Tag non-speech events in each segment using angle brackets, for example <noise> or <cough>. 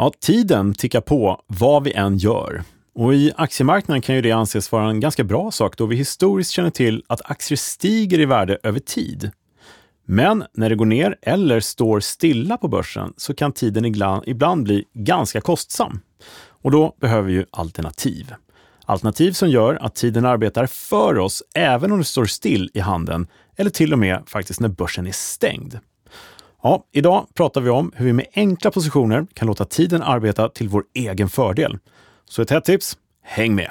Ja, tiden tickar på vad vi än gör. Och i aktiemarknaden kan ju det anses vara en ganska bra sak då vi historiskt känner till att aktier stiger i värde över tid. Men när det går ner eller står stilla på börsen så kan tiden ibland bli ganska kostsam. Och då behöver vi ju alternativ. Alternativ som gör att tiden arbetar för oss även om det står still i handeln eller till och med faktiskt när börsen är stängd. Ja, idag pratar vi om hur vi med enkla positioner kan låta tiden arbeta till vår egen fördel. Så ett hett tips, häng med!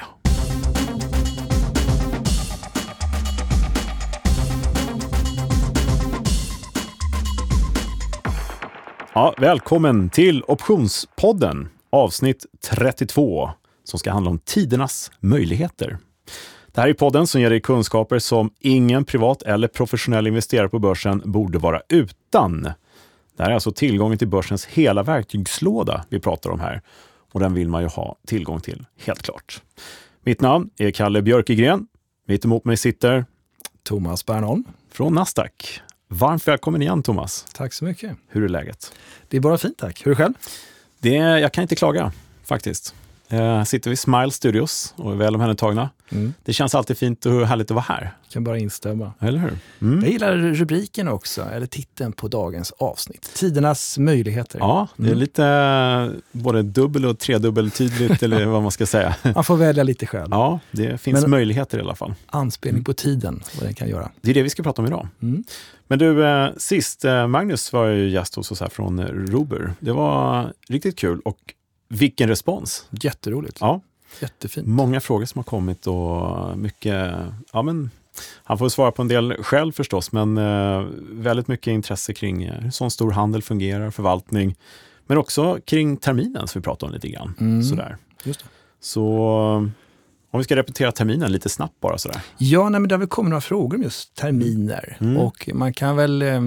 Ja, välkommen till Optionspodden, avsnitt 32, som ska handla om tidernas möjligheter. Det här är podden som ger dig kunskaper som ingen privat eller professionell investerare på börsen borde vara utan. Det här är alltså tillgången till börsens hela verktygslåda vi pratar om här. Och den vill man ju ha tillgång till, helt klart. Mitt namn är Kalle Björkegren. Mitt emot mig sitter Thomas Bernholm från Nasdaq. Varmt välkommen igen Thomas. Tack så mycket. Hur är läget? Det är bara fint tack. Hur är det själv? Det, jag kan inte klaga faktiskt. Eh, sitter vi i Smile Studios och är väl omhändertagna. Mm. Det känns alltid fint och härligt att vara här. Jag kan bara instämma. Eller hur? Mm. Jag gillar rubriken också, eller titeln på dagens avsnitt. Tidernas möjligheter. Ja, det är mm. lite eh, både dubbel och tredubbeltydligt eller vad man ska säga. <laughs> Man får välja lite själv. Ja, det finns Men, möjligheter i alla fall. Anspelning mm. på tiden, vad den kan göra. Det är det vi ska prata om idag. Mm. Men du, eh, sist, Magnus var ju gäst hos oss här från Ruber. Det var riktigt kul och vilken respons! Jätteroligt. Ja. Jättefint. Många frågor som har kommit och mycket, ja men han får svara på en del själv förstås, men eh, väldigt mycket intresse kring eh, hur sån stor handel fungerar, förvaltning, men också kring terminen som vi pratade om lite grann. Mm. Sådär. Just det. Så om vi ska repetera terminen lite snabbt bara sådär. Ja, nej, men det har väl kommit några frågor om just terminer. Mm. Och man kan väl eh,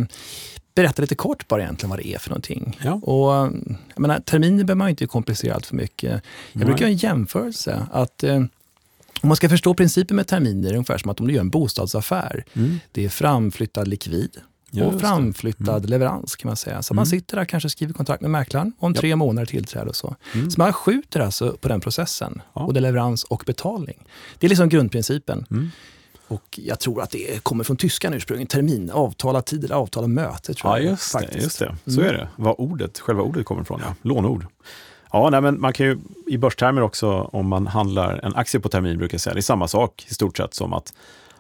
berätta lite kort bara egentligen vad det är för någonting. Ja. Och, jag menar, terminer behöver man inte komplicera allt för mycket. Jag Nej. brukar göra en jämförelse. att eh, om man ska förstå principen med terminer, är ungefär som att om du gör en bostadsaffär. Mm. Det är framflyttad likvid och framflyttad mm. leverans kan man säga. Så mm. man sitter där kanske skriver kontrakt med mäklaren om tre månader tillträde och så. Mm. Så man skjuter alltså på den processen. Ja. Är leverans och betalning. Det är liksom grundprincipen. Och jag tror att det kommer från tyskan ursprungligen. Termin, avtala tid eller avtala möte. Tror ja, jag, just, det, just det. Så mm. är det. Vad ordet, själva ordet kommer ifrån. Ja. Lånord. Ja, nej, men man kan ju i börstermer också, om man handlar en aktie på termin, brukar jag säga, det är samma sak i stort sett som att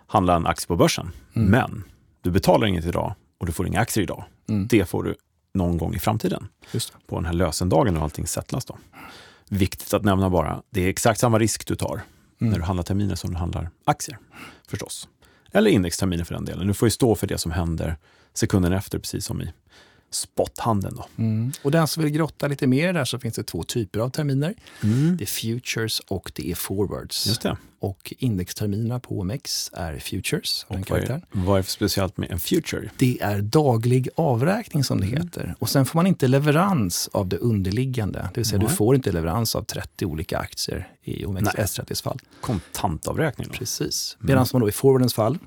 handla en aktie på börsen. Mm. Men du betalar inget idag och du får inga aktier idag. Mm. Det får du någon gång i framtiden. På den här lösendagen när allting settlas. Då. Viktigt att nämna bara, det är exakt samma risk du tar mm. när du handlar terminer som du handlar aktier förstås. Eller indexterminer för den delen. Du får ju stå för det som händer sekunden efter, precis som i spothandeln. Då. Mm. Och den som vill grotta lite mer där så finns det två typer av terminer. Mm. Det är futures och det är forwards. Just det. Och indexterminerna på OMX är futures. Och vad, är, vad är speciellt med en future? Det är daglig avräkning som det mm. heter. Och sen får man inte leverans av det underliggande. Det vill säga Nej. du får inte leverans av 30 olika aktier i OMX S30s fall. Kontantavräkning? Då. Precis. Medan man då i forwardens fall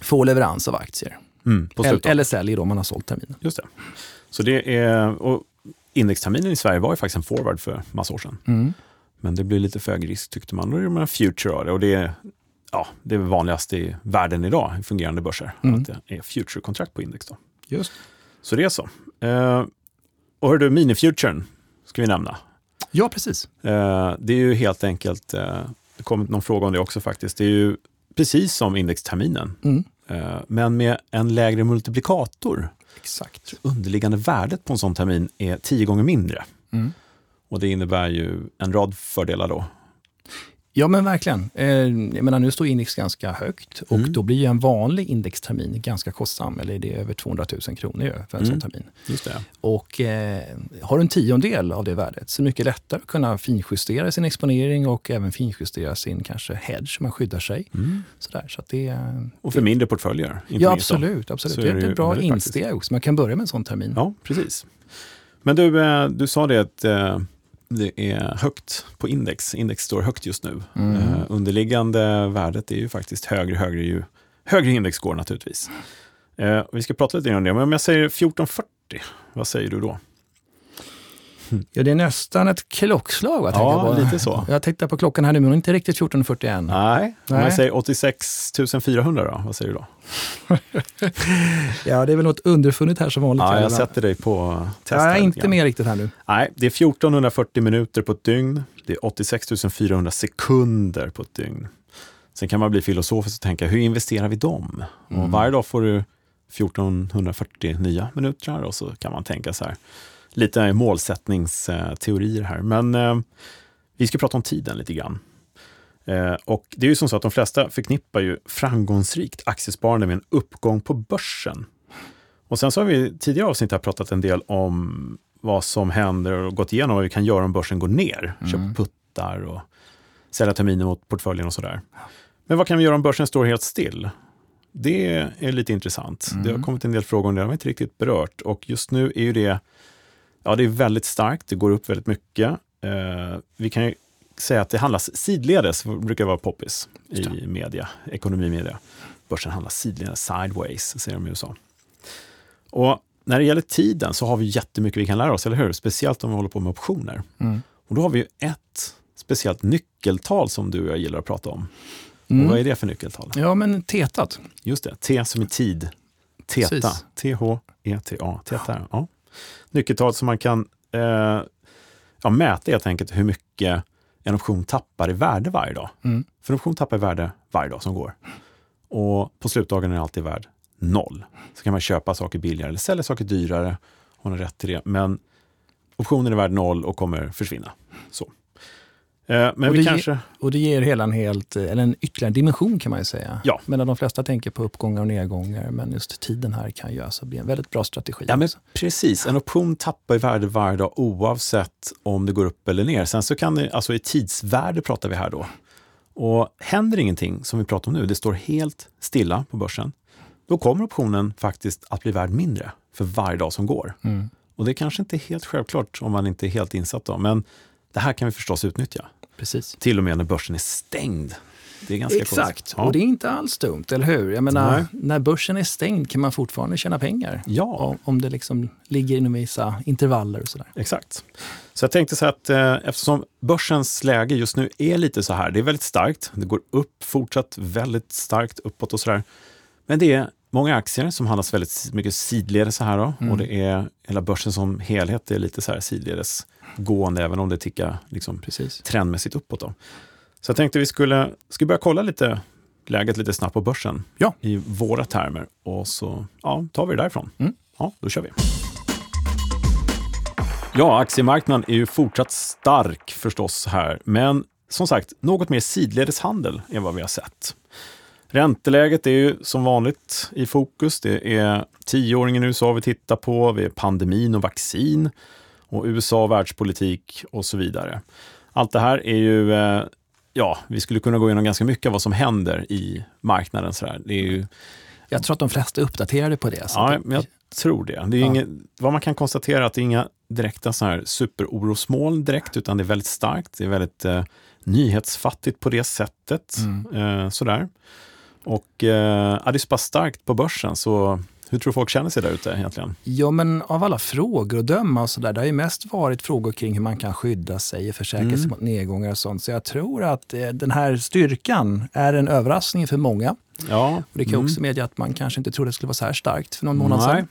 får leverans av aktier. Mm, eller, säljer om man har sålt terminen. Just det. Så det är, och indexterminen i Sverige var ju faktiskt en forward för massa år sedan. Mm. Men det blir lite för hög risk tyckte man. Då är det en future av det. Och det är, ja, det är vanligast i världen idag, i fungerande börser, mm. att det är future-kontrakt på index. Då. Just. Så det är så. Eh, och hör du, minifuturen ska vi nämna. Ja, precis. Eh, det är ju helt enkelt, eh, det kom någon fråga om det också faktiskt, det är ju precis som indexterminen. Mm. Eh, men med en lägre multiplikator. Exakt. Underliggande värdet på en sån termin är tio gånger mindre. Mm. Och det innebär ju en rad fördelar då. Ja men verkligen. Eh, jag menar, nu står index ganska högt och mm. då blir ju en vanlig indextermin ganska kostsam. Eller det är över 200 000 kronor för en mm. sån termin. Just det. Och eh, har du en tiondel av det värdet så är det mycket lättare att kunna finjustera sin exponering och även finjustera sin kanske hedge, man skyddar sig. Mm. Sådär, så det, och för det, mindre portföljer? Ja absolut. absolut. Det är, det ett bra insteg också. Man kan börja med en sån termin. Ja, precis. Men du, eh, du sa det att det är högt på index. Index står högt just nu. Mm. Uh, underliggande värdet är ju faktiskt högre, högre ju högre index går naturligtvis. Uh, vi ska prata lite om det, men om jag säger 1440, vad säger du då? Ja, det är nästan ett klockslag. Jag Ja, på. lite så. Jag tittar på klockan här nu, men inte riktigt 14.41. Nej, om jag säger 86 400 då, vad säger du då? <laughs> Ja, det är väl något underfunnet här som vanligt. Ja, jag sätter dig på test. jag här är inte med riktigt här nu. Nej, det är 1440 minuter på ett dygn. Det är 86 400 sekunder på ett dygn. Sen kan man bli filosofisk och tänka, hur investerar vi dem? Och varje dag får du 1440 nya minuter och så kan man tänka så här, lite målsättningsteorier här. Men eh, vi ska prata om tiden lite grann. Eh, och det är ju som så att de flesta förknippar ju framgångsrikt aktiesparande med en uppgång på börsen. Och sen så har vi tidigare avsnitt här pratat en del om vad som händer och gått igenom vad vi kan göra om börsen går ner. Köpa puttar och sälja terminer mot portföljen och sådär. Men vad kan vi göra om börsen står helt still? Det är lite intressant. Det har kommit en del frågor om det har vi inte riktigt berört. Och just nu är ju det, ja det är väldigt starkt, det går upp väldigt mycket. Eh, vi kan ju säga att det handlas sidledes, brukar vara poppis i media, ekonomimedia. Börsen handlas sidledes, sideways, säger de i USA. Och när det gäller tiden så har vi jättemycket vi kan lära oss, eller hur? Speciellt om vi håller på med optioner. Mm. Och då har vi ju ett speciellt nyckeltal som du och jag gillar att prata om. Mm. Och vad är det för nyckeltal? Ja, men tetat. Just det, T som i tid. Teta. T-H-E-T-A. Teta, ja. Nyckeltal som man kan eh, ja, mäta helt enkelt hur mycket en option tappar i värde varje dag. Mm. För en option tappar i värde varje dag som går. Och på slutdagen är den alltid värd noll. Så kan man köpa saker billigare eller sälja saker dyrare. Hon har rätt till det. Men optionen är värd noll och kommer försvinna. Så. Eh, men Och det ge- kanske... Och det ger hela en helt, eller en ytterligare dimension kan man ju säga. Ja. Medan de flesta tänker på uppgångar och nedgångar, men just tiden här kan ju alltså bli en väldigt bra strategi. Ja, men också. precis. En option tappar i värde varje dag oavsett om det går upp eller ner. Sen så kan det, alltså i tidsvärde pratar vi här då. Och händer ingenting som vi pratar om nu, det står helt stilla på börsen, då kommer optionen faktiskt att bli värd mindre för varje dag som går. Mm. Och det kanske inte är helt självklart om man inte är helt insatt då, men det här kan vi förstås utnyttja. Precis. Till och med när börsen är stängd. Det är ganska Exakt. Ja. och det är inte alls dumt, eller hur? Jag menar, Nej. när börsen är stängd kan man fortfarande tjäna pengar. Ja. Om, det liksom ligger inom vissa intervaller och sådär. Exakt. Så jag tänkte så att eh, eftersom börsens läge just nu är lite så här, det är väldigt starkt, det går upp fortsatt väldigt starkt uppåt och sådär. Men det är många aktier som handlas väldigt mycket sidledes så här då, och det är hela börsen som helhet är lite så här sidledes gående, även om det tickar liksom Precis. trendmässigt uppåt. Då. Så jag tänkte vi skulle, skulle börja kolla lite läget lite snabbt på börsen Ja. i våra termer och så ja, tar vi det därifrån. Mm. Ja, då kör vi. Ja, aktiemarknaden är ju fortsatt stark förstås här, men som sagt, något mer sidledes handel än vad vi har sett. Ränteläget är ju som vanligt i fokus. Det är tioåringen i USA vi tittar på, vi är pandemin och vaccin och USA, världspolitik och så vidare. Allt det här är ju, eh, ja, vi skulle kunna gå igenom ganska mycket av vad som händer i marknaden. Så här. Det är ju, Jag tror att de flesta är uppdaterade på det. Så ja, men jag tror det. det är Ja. inget, vad man kan konstatera är att det är inga direkta så här superorosmoln direkt, utan det är väldigt starkt. Det är väldigt eh, nyhetsfattigt på det sättet. Eh, sådär. Och eh, ja, det är så pass starkt på börsen, så hur tror du folk känner sig där ute egentligen? Ja, men av alla frågor att döma och så där, det har ju mest varit frågor kring hur man kan skydda sig och försäkra Mm. sig mot nedgångar och sånt. Så jag tror att eh, den här styrkan är en överraskning för många. Ja, Och det kan mm. också medge att man kanske inte trodde det skulle vara så här starkt för någon månad Nej. sedan.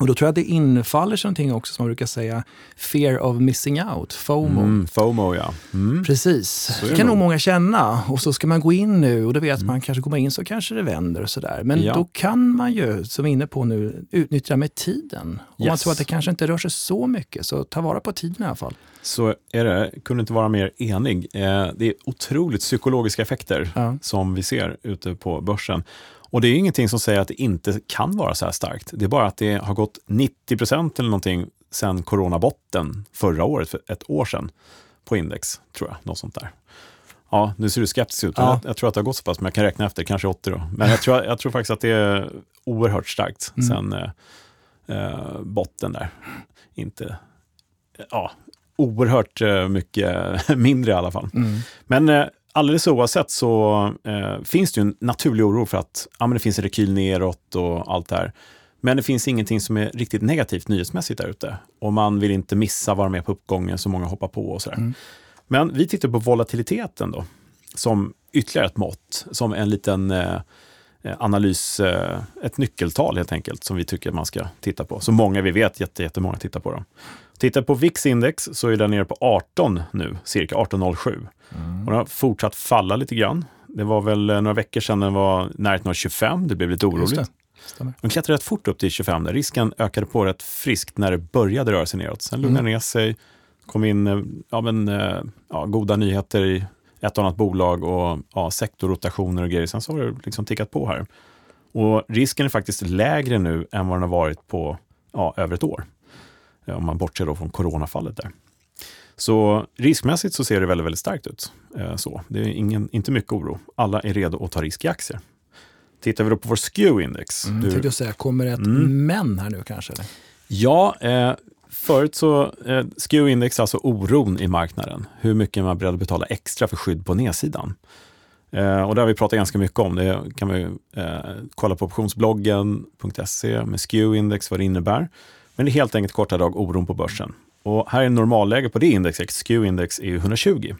Och då tror jag att det infaller sig någonting också som man brukar säga, fear of missing out, FOMO. Mm, FOMO, ja. Mm. Precis, det kan nog. många känna. Och så ska man gå in nu och då vet man kanske går man in så kanske det vänder och sådär. Men Ja. då kan man ju, som vi är inne på nu, utnyttja med tiden. Om man Yes. tror att det kanske inte rör sig så mycket, så ta vara på tiden i alla fall. Så är det, kunde inte vara mer enig. Eh, det är otroligt psykologiska effekter Ja. som vi ser ute på börsen. Och det är ingenting som säger att det inte kan vara så här starkt. Det är bara att det har gått 90 procent eller någonting sedan coronabotten förra året, för ett år sedan, på index, tror jag. Något sånt där. Ja, nu ser du skeptisk ut. Ja. Jag, jag tror att det har gått så pass, men jag kan räkna efter, kanske 80 då. Men jag tror, jag tror faktiskt att det är oerhört starkt Mm. sen eh, eh, botten där. Inte, ja, oerhört eh, mycket <laughs> mindre i alla fall. Mm. Men eh, alldeles oavsett så eh, finns det ju en naturlig oro för att ja, men det finns en rekyl neråt och allt det här. Men det finns ingenting som är riktigt negativt nyhetsmässigt där ute. Och man vill inte missa vara med på uppgången som många hoppar på och sådär. Mm. Men vi tittar på volatiliteten då, som ytterligare ett mått, som en liten eh, analys, eh, ett nyckeltal helt enkelt, som vi tycker man ska titta på. Så många vi vet, jättemånga tittar på dem. Tittar på VIX-index så är den nere på 18 nu, cirka 18,07. Mm. Och den har fortsatt falla lite grann. Det var väl eh, några veckor sedan den var närheten av 25, det blev lite oroligt. Den klättrade rätt fort upp till 25, där risken ökade på rätt friskt när det började röra sig neråt. Sen lugnade mm. ner sig, kom in eh, ja, men, eh, ja, goda nyheter i ett annat bolag och ja, sektorrotationer och grejer. Sen så har det liksom tickat på här. Och risken är faktiskt lägre nu än vad den har varit på ja, över ett år. Om man bortser då från coronafallet där. Så riskmässigt så ser det väldigt, väldigt starkt ut. Eh, så. Det är ingen, inte mycket oro. Alla är redo att ta risk i aktier. Tittar vi då på vår SKEW-index. Mm, du... tänkte säga, kommer det ett mm. men här nu kanske? Eller? Ja, eh, förut så, eh, SKEW-index alltså oron i marknaden. Hur mycket man är beredd att betala extra för skydd på nedsidan. Eh, och det har vi pratat ganska mycket om. Det kan man eh, kolla på optionsbloggen.se med SKEW-index, vad det innebär. Men det är helt enkelt korta drag oron på börsen. Och här är normalläge på det indexet, SKEW-index, är 120.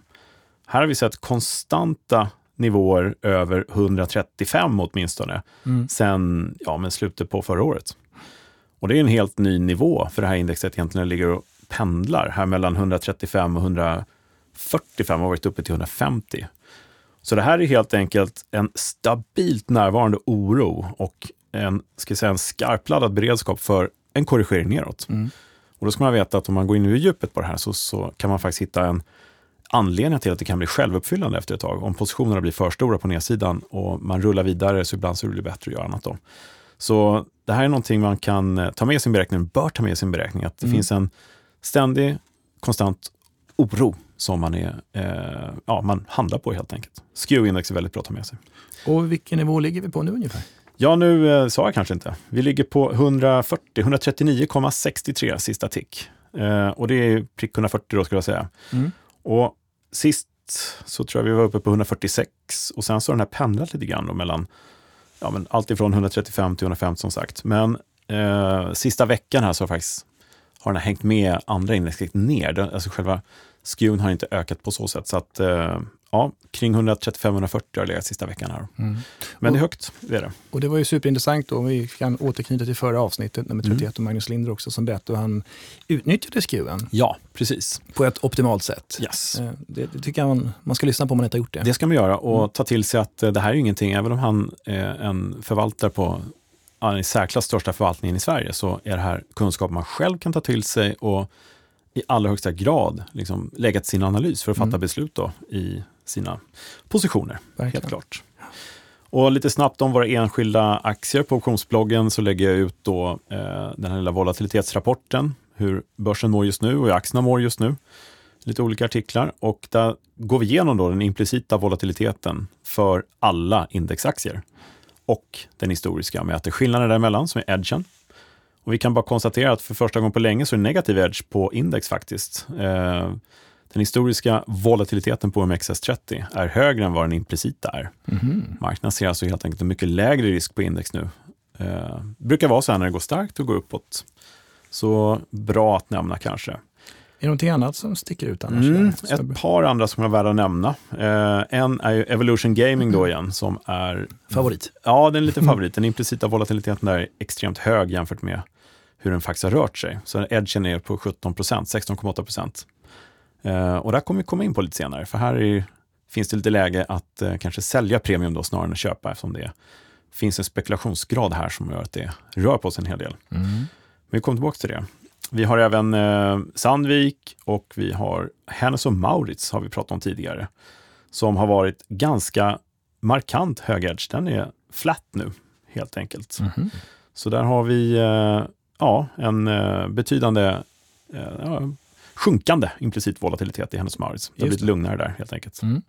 Här har vi sett konstanta nivåer över 135 åtminstone, mm. sen ja, men slutet på förra året. Och det är en helt ny nivå för det här indexet egentligen ligger och pendlar här mellan 135 och 145 och varit uppe till 150. Så det här är helt enkelt en stabilt närvarande oro och en, ska säga, en skarpladdad beredskap för en korrigering neråt. Mm. Och då ska man veta att om man går in i djupet på det här så, så kan man faktiskt hitta en anledning till att det kan bli självuppfyllande efter ett tag. Om positionerna blir för stora på nedsidan och man rullar vidare så ibland så blir det bättre att göra annat då. Så det här är någonting man kan eh, ta med i sin beräkning, bör ta med i sin beräkning, att det mm. finns en ständig, konstant oro som man, är, eh, ja, man handlar på helt enkelt. SKEW-index är väldigt bra att ta med sig. Och vilken nivå ligger vi på nu ungefär? Ja, nu eh, sa jag kanske inte. Vi ligger på 140, 139,63 sista tick. Eh, och det är prick 140 då skulle jag säga. Mm. Och sist så tror jag vi var uppe på 146 och sen så har den här pendlat lite grann då mellan ja, men allt ifrån 135 till 150 som sagt. Men eh, sista veckan här så har, faktiskt, har den hängt med andra index ner. Alltså själva skewen har inte ökat på så sätt. Så att eh, ja, kring 135-140 har legat sista veckan här. Mm. Men och, det är högt, det är det. Och det var ju superintressant då, vi kan återknyta till förra avsnittet, nummer 31, mm. och Magnus Linder också, som berättade hur han utnyttjade SKUen. Ja, precis. På ett optimalt sätt. Yes. Eh, det, det tycker jag man, man ska lyssna på om man inte har gjort det. Det ska man göra och mm. ta till sig att eh, det här är ingenting, även om han är en förvaltare på den i särklass största förvaltningen i Sverige, så är det här kunskap man själv kan ta till sig och i allra högsta grad liksom, lägga till sin analys för att fatta mm. beslut då, i sina positioner. Verkligen. Helt klart. Och lite snabbt om våra enskilda aktier på optionsbloggen så lägger jag ut då, eh, den här lilla volatilitetsrapporten, hur börsen mår just nu och hur aktierna mår just nu. Lite olika artiklar och där går vi igenom då den implicita volatiliteten för alla indexaktier och den historiska, mäter skillnaden däremellan som är edgen. Och vi kan bara konstatera att för första gången på länge så är det negativ edge på index faktiskt. Eh, den historiska volatiliteten på OMXS30 är högre än vad den implicita är. Mm. Marknaden ser alltså helt enkelt en mycket lägre risk på index nu. Eh, brukar vara så här när det går starkt och går uppåt. Så bra att nämna kanske. Är det någonting annat som sticker ut annars? Mm, ett par andra som är värda att nämna. Eh, en är ju Evolution Gaming då igen, som är... Favorit? Ja, den är lite favorit. Den implicita volatiliteten där är extremt hög jämfört med hur den faktiskt har rört sig. Så edgen är på 17% 16,8 procent. Uh, och där kommer vi komma in på lite senare, för här är, finns det lite läge att uh, kanske sälja premium då snarare än att köpa eftersom det finns en spekulationsgrad här som gör att det rör på sig en hel del. Mm. Men vi kommer tillbaka till det. Vi har även uh, Sandvik och vi har Hennes och Maurits har vi pratat om tidigare, som har varit ganska markant hög edge. Den är flat nu, helt enkelt. Mm. Så där har vi ja, en betydande sjunkande implicit volatilitet i hennes Mauritz. Det har blivit lugnare där helt enkelt. Mm.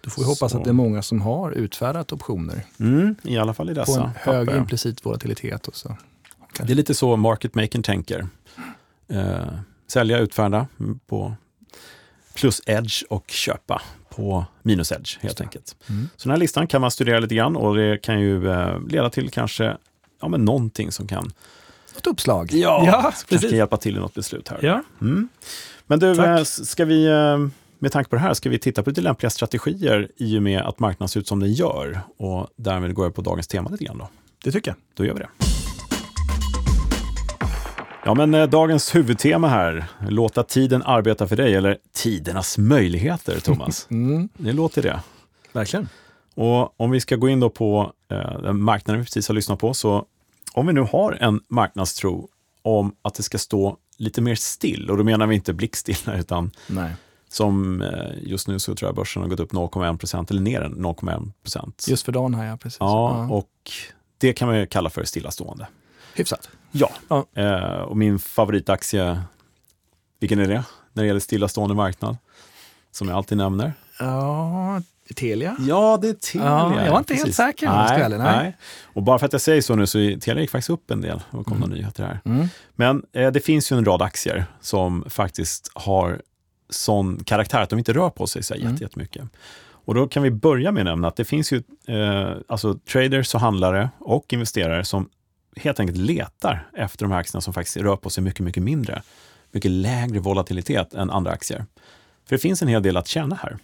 Då får vi hoppas Så. att det är många som har utfärdat optioner. Mm, I alla fall i dessa. På en hög papper. implicit volatilitet. Och så. Det är lite så market making tänker. Eh, sälja, utfärda på plus edge och köpa på minus edge helt enkelt. Mm. Så den här listan kan man studera lite grann och det kan ju eh, leda till kanske ja, men någonting som kan, Något uppslag. ja, ja kanske kan hjälpa till i något beslut här. Ja. Mm. Men du, Tack. eh, ska vi, eh, med tanke på det här, ska vi titta på lite lämpliga strategier i och med att marknaden ser ut som den gör? Och därmed går jag på dagens tema lite grann då. Det tycker jag. Då gör vi det. Ja, men eh, dagens huvudtema här, låta tiden arbeta för dig, eller tidernas möjligheter, Thomas. <laughs> Mm. det låter det. Verkligen. Och om vi ska gå in då på eh, den marknaden vi precis har lyssnat på, så om vi nu har en marknadstro om att det ska stå lite mer still, och då menar vi inte blickstilla, utan Nej. som eh, just nu så tror jag börsen har gått upp 0,1 procent, eller ner 0,1 procent. Just för dagen här, ja. Precis. Ja, och det kan man ju kalla för stillastående. Hyfsat. Ja, Ja. Eh, och min favoritaktie, vilken är det när det gäller stillastående marknad? Som jag alltid nämner. Ja, Telia. Ja, det är Telia. Ja, jag var inte helt precis. säker jag ska Nej, ärlig, nej. nej. Och bara för att jag säger så nu så Telia gick faktiskt upp en del. Det kom några nyheter här. Mm. Men eh, det finns ju en rad aktier som faktiskt har sån karaktär att de inte rör på sig så Mm. jätte- jättemycket. Och då kan vi börja med att nämna att det finns ju eh, alltså traders och handlare och investerare som helt enkelt letar efter de här aktierna som faktiskt rör på sig mycket, mycket mindre. Mycket lägre volatilitet än andra aktier. För det finns en hel del att tjäna här.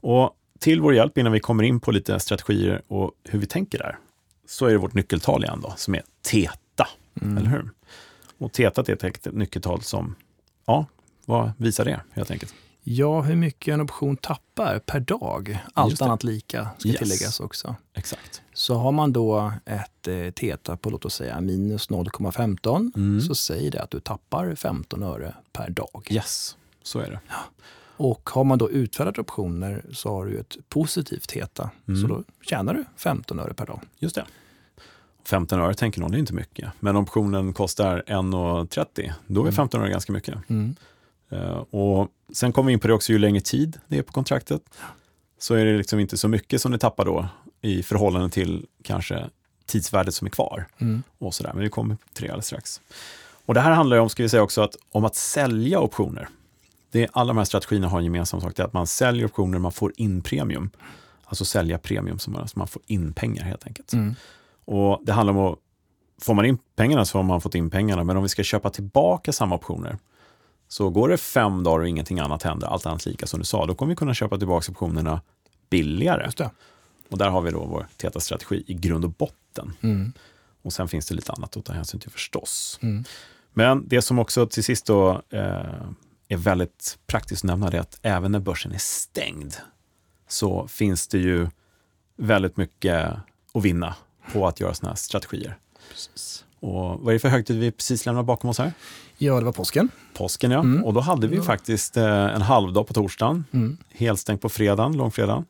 Och till vår hjälp innan vi kommer in på lite strategier och hur vi tänker där, så är det vårt nyckeltal igen då, som är TETA. Mm. Eller hur? Och TETA är ett nyckeltal som, ja, vad visar det helt enkelt? Ja, hur mycket en option tappar per dag. Allt annat lika, ska Yes. tilläggas också. Exakt. Så har man då ett eh, TETA på låt oss säga minus 0,15 Mm. så säger det att du tappar 15 öre per dag. Yes, så är det. Och har man då utfärdat optioner så har du ett positivt TETA. Mm. Så då tjänar du 15 öre per dag. Just det. 15 öre tänker någon, det är inte mycket. Men om optionen kostar 1,30, då är Mm. 15 öre ganska mycket. Mm. Eh, och sen kommer vi in på det också, ju längre tid det är på kontraktet, så är det liksom inte så mycket som du tappar då i förhållande till kanske tidsvärdet som är kvar. Mm. och sådär. Men vi kommer till det alldeles strax. Och det här handlar om, ska vi säga också, att, om att sälja optioner. Det är, alla de här strategierna har en gemensam sak, det är att man säljer optioner, man får in premium. Alltså sälja premium, så man, så man får in pengar helt enkelt. Mm. Och det handlar om att, får man in pengarna så har man fått in pengarna, men om vi ska köpa tillbaka samma optioner, så går det fem dagar och ingenting annat händer, allt annat lika som du sa, då kommer vi kunna köpa tillbaka optionerna billigare. Och där har vi då vår TETA-strategi i grund och botten. Mm. Och sen finns det lite annat att ta hänsyn till förstås. Mm. Men det som också till sist då, eh, är väldigt praktiskt att nämna det att även när börsen är stängd så finns det ju väldigt mycket att vinna på att göra sådana här strategier. Precis. Och vad är det för högtid vi precis lämnar bakom oss här? Ja, det var påsken. Påsken ja. Mm. Och då hade vi Ja. faktiskt eh, en halvdag på torsdagen, Mm. helstängt på fredagen, långfredagen.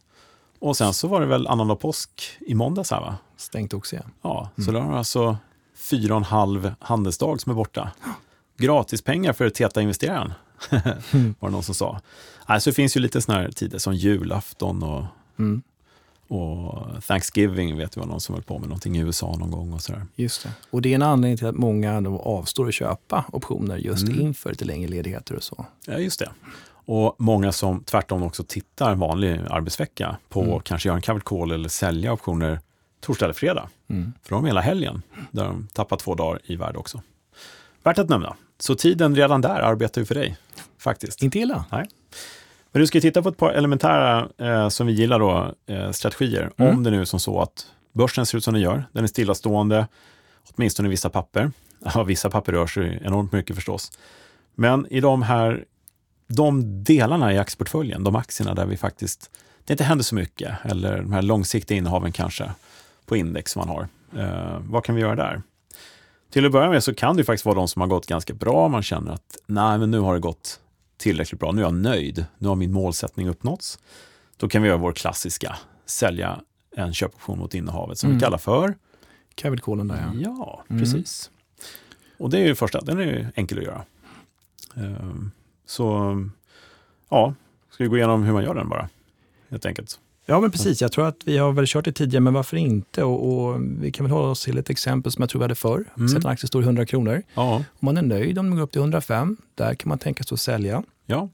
Och sen så var det väl annandag påsk i måndags här va? Stängt också igen. Ja, så då har du alltså fyra och en halv handelsdag som är borta. Gratispengar för TETA-investeraren, <laughs> var det någon som sa. Alltså, det finns ju lite sådana här tider som julafton och, Mm. och Thanksgiving, vet du vad någon som höll på med någonting i USA någon gång och sådär. Just det. Och det är en anledning till att många då avstår att köpa optioner just Mm. inför lite längre ledigheter och så. Ja, just det. Och många som tvärtom också tittar vanlig arbetsvecka på Mm. kanske göra en covered call eller sälja optioner torsdag eller fredag. Mm. För de hela helgen, där de tappar två dagar i värde också. Värt att nämna. Så tiden redan där arbetar ju för dig, faktiskt. Inte illa. Men du ska titta på ett par elementära, eh, som vi gillar då, eh, strategier. Mm. Om det nu är som så att börsen ser ut som den gör, den är stillastående, åtminstone i vissa papper. <laughs> Ja, vissa papper rör sig enormt mycket förstås. Men i de här, de delarna i aktieportföljen, de aktierna där vi faktiskt, det inte händer så mycket, eller de här långsiktiga innehaven kanske, på index som man har. Eh, vad kan vi göra där? Till att börja med så kan det faktiskt vara de som har gått ganska bra. Man känner att nej, men nu har det gått tillräckligt bra. Nu är jag nöjd. Nu har min målsättning uppnåtts. Då kan vi göra vår klassiska sälja en köpoption mot innehavet som Mm. vi kallar för. Covered callen där ja. Ja, Mm. precis. Och det är ju första, den är ju enkel att göra. Ehm, Så ja, ska vi gå igenom hur man gör den bara, helt enkelt. Ja, men precis. Jag tror att vi har väl kört det tidigare, men varför inte? Och, och vi kan väl hålla oss till ett exempel som jag tror vi hade förr. Mm. Sätt en aktie står i 100 kronor. Ja, Om man är nöjd om den går upp till 105, där kan man tänka sig att sälja. ja,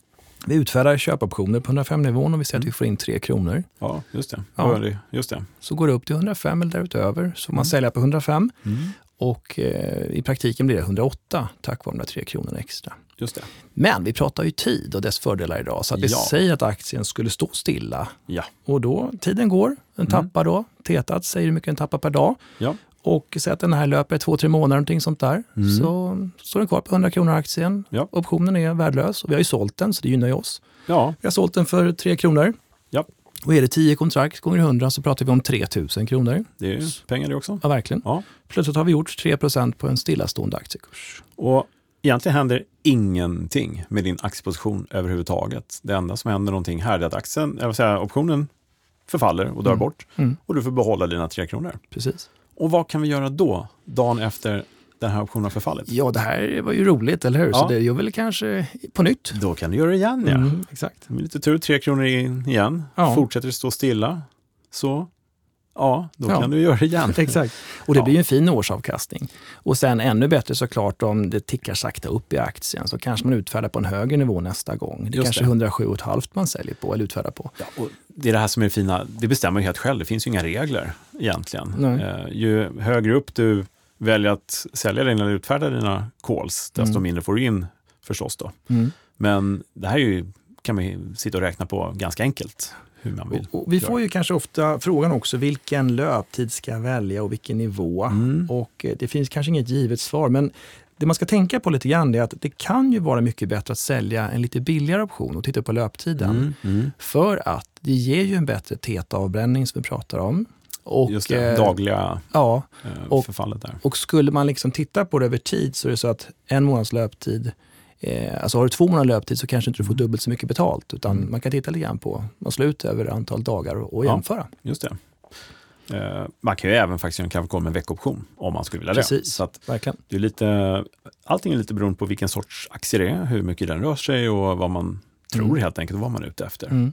Vi utfärdar köpoptioner på 105-nivån och vi säger att vi får in 3 kronor. Ja, just det. Ja. Just det. Så går det upp till 105 eller därutöver, så får man sälja på 105. Mm. Och eh, i praktiken blir det 108 tack vare de där 3 kronorna extra. Just det. Men vi pratar ju tid och dess fördelar idag. Så att vi Ja. säger att aktien skulle stå stilla. Ja. Och då, tiden går, den tappar då. Tetat säger hur mycket den tappar per dag. Ja. Och säg att den här löper två, tre månader, någonting sånt där. Så står den kvar på 100 kronor aktien. Ja. Optionen är värdelös och vi har ju sålt den, så det gynnar ju oss. Ja. Vi har sålt den för 3 kronor. ja. Och är det 10 kontrakt gånger 100 så pratar vi om 3000 kronor. Det är pengar det också. Ja, verkligen. Ja. Plötsligt har vi gjort 3% på en stillastående aktiekurs. Och egentligen händer ingenting med din aktieposition överhuvudtaget. Det enda som händer någonting här är att aktien, jag vill säga, optionen förfaller och dör bort Mm. och du får behålla dina tre kronor. Precis. Och vad kan vi göra då, dagen efter den här optionen har förfallit? Ja, det här var ju roligt, eller hur? Ja. Så det gör väl kanske på nytt. Då kan du göra det igen, ja. Mm, exakt. Med lite tur, tre kronor in igen. Ja. Fortsätter det stå stilla, så ja, då Ja. kan du göra det igen. <laughs> Exakt. Och det Ja. blir ju en fin årsavkastning. Och sen ännu bättre såklart om det tickar sakta upp i aktien så kanske man utfärdar på en högre nivå nästa gång. Det är kanske det. 107,5 man säljer på eller utfärdar på. Ja, och det är det här som är det fina, det bestämmer ju helt själv. Det finns ju inga regler egentligen. Eh, ju högre upp du väljer att sälja dina eller utfärda dina calls, desto Mm. mindre får du in förstås. Då. Mm. Men det här är ju, kan man ju sitta och räkna på ganska enkelt hur man vill. Och, och vi får ju kanske ofta frågan också vilken löptid ska jag välja och vilken nivå. Mm. Och eh, det finns kanske inget givet svar, men det man ska tänka på lite grann är att det kan ju vara mycket bättre att sälja en lite billigare option och titta på löptiden. Mm, mm. För att det ger ju en bättre TETA-avbränning som vi pratar om. Och, Just det, eh, dagliga Ja, eh, och- förfallet där. och skulle man liksom titta på det över tid så är det så att en månads löptid, eh, alltså har du två månaders löptid så kanske inte du får dubbelt så mycket betalt. Utan man kan titta lite grann på och slå ut över antal dagar och, och Ja. jämföra. Just det. Eh, man kan ju även faktiskt göra en call med veckoption om man skulle vilja det. Precis, Så att verkligen. det är lite, allting är lite beroende på vilken sorts aktie det är, hur mycket den rör sig och vad man tror Mm. helt enkelt, vad man är ute efter. Mm.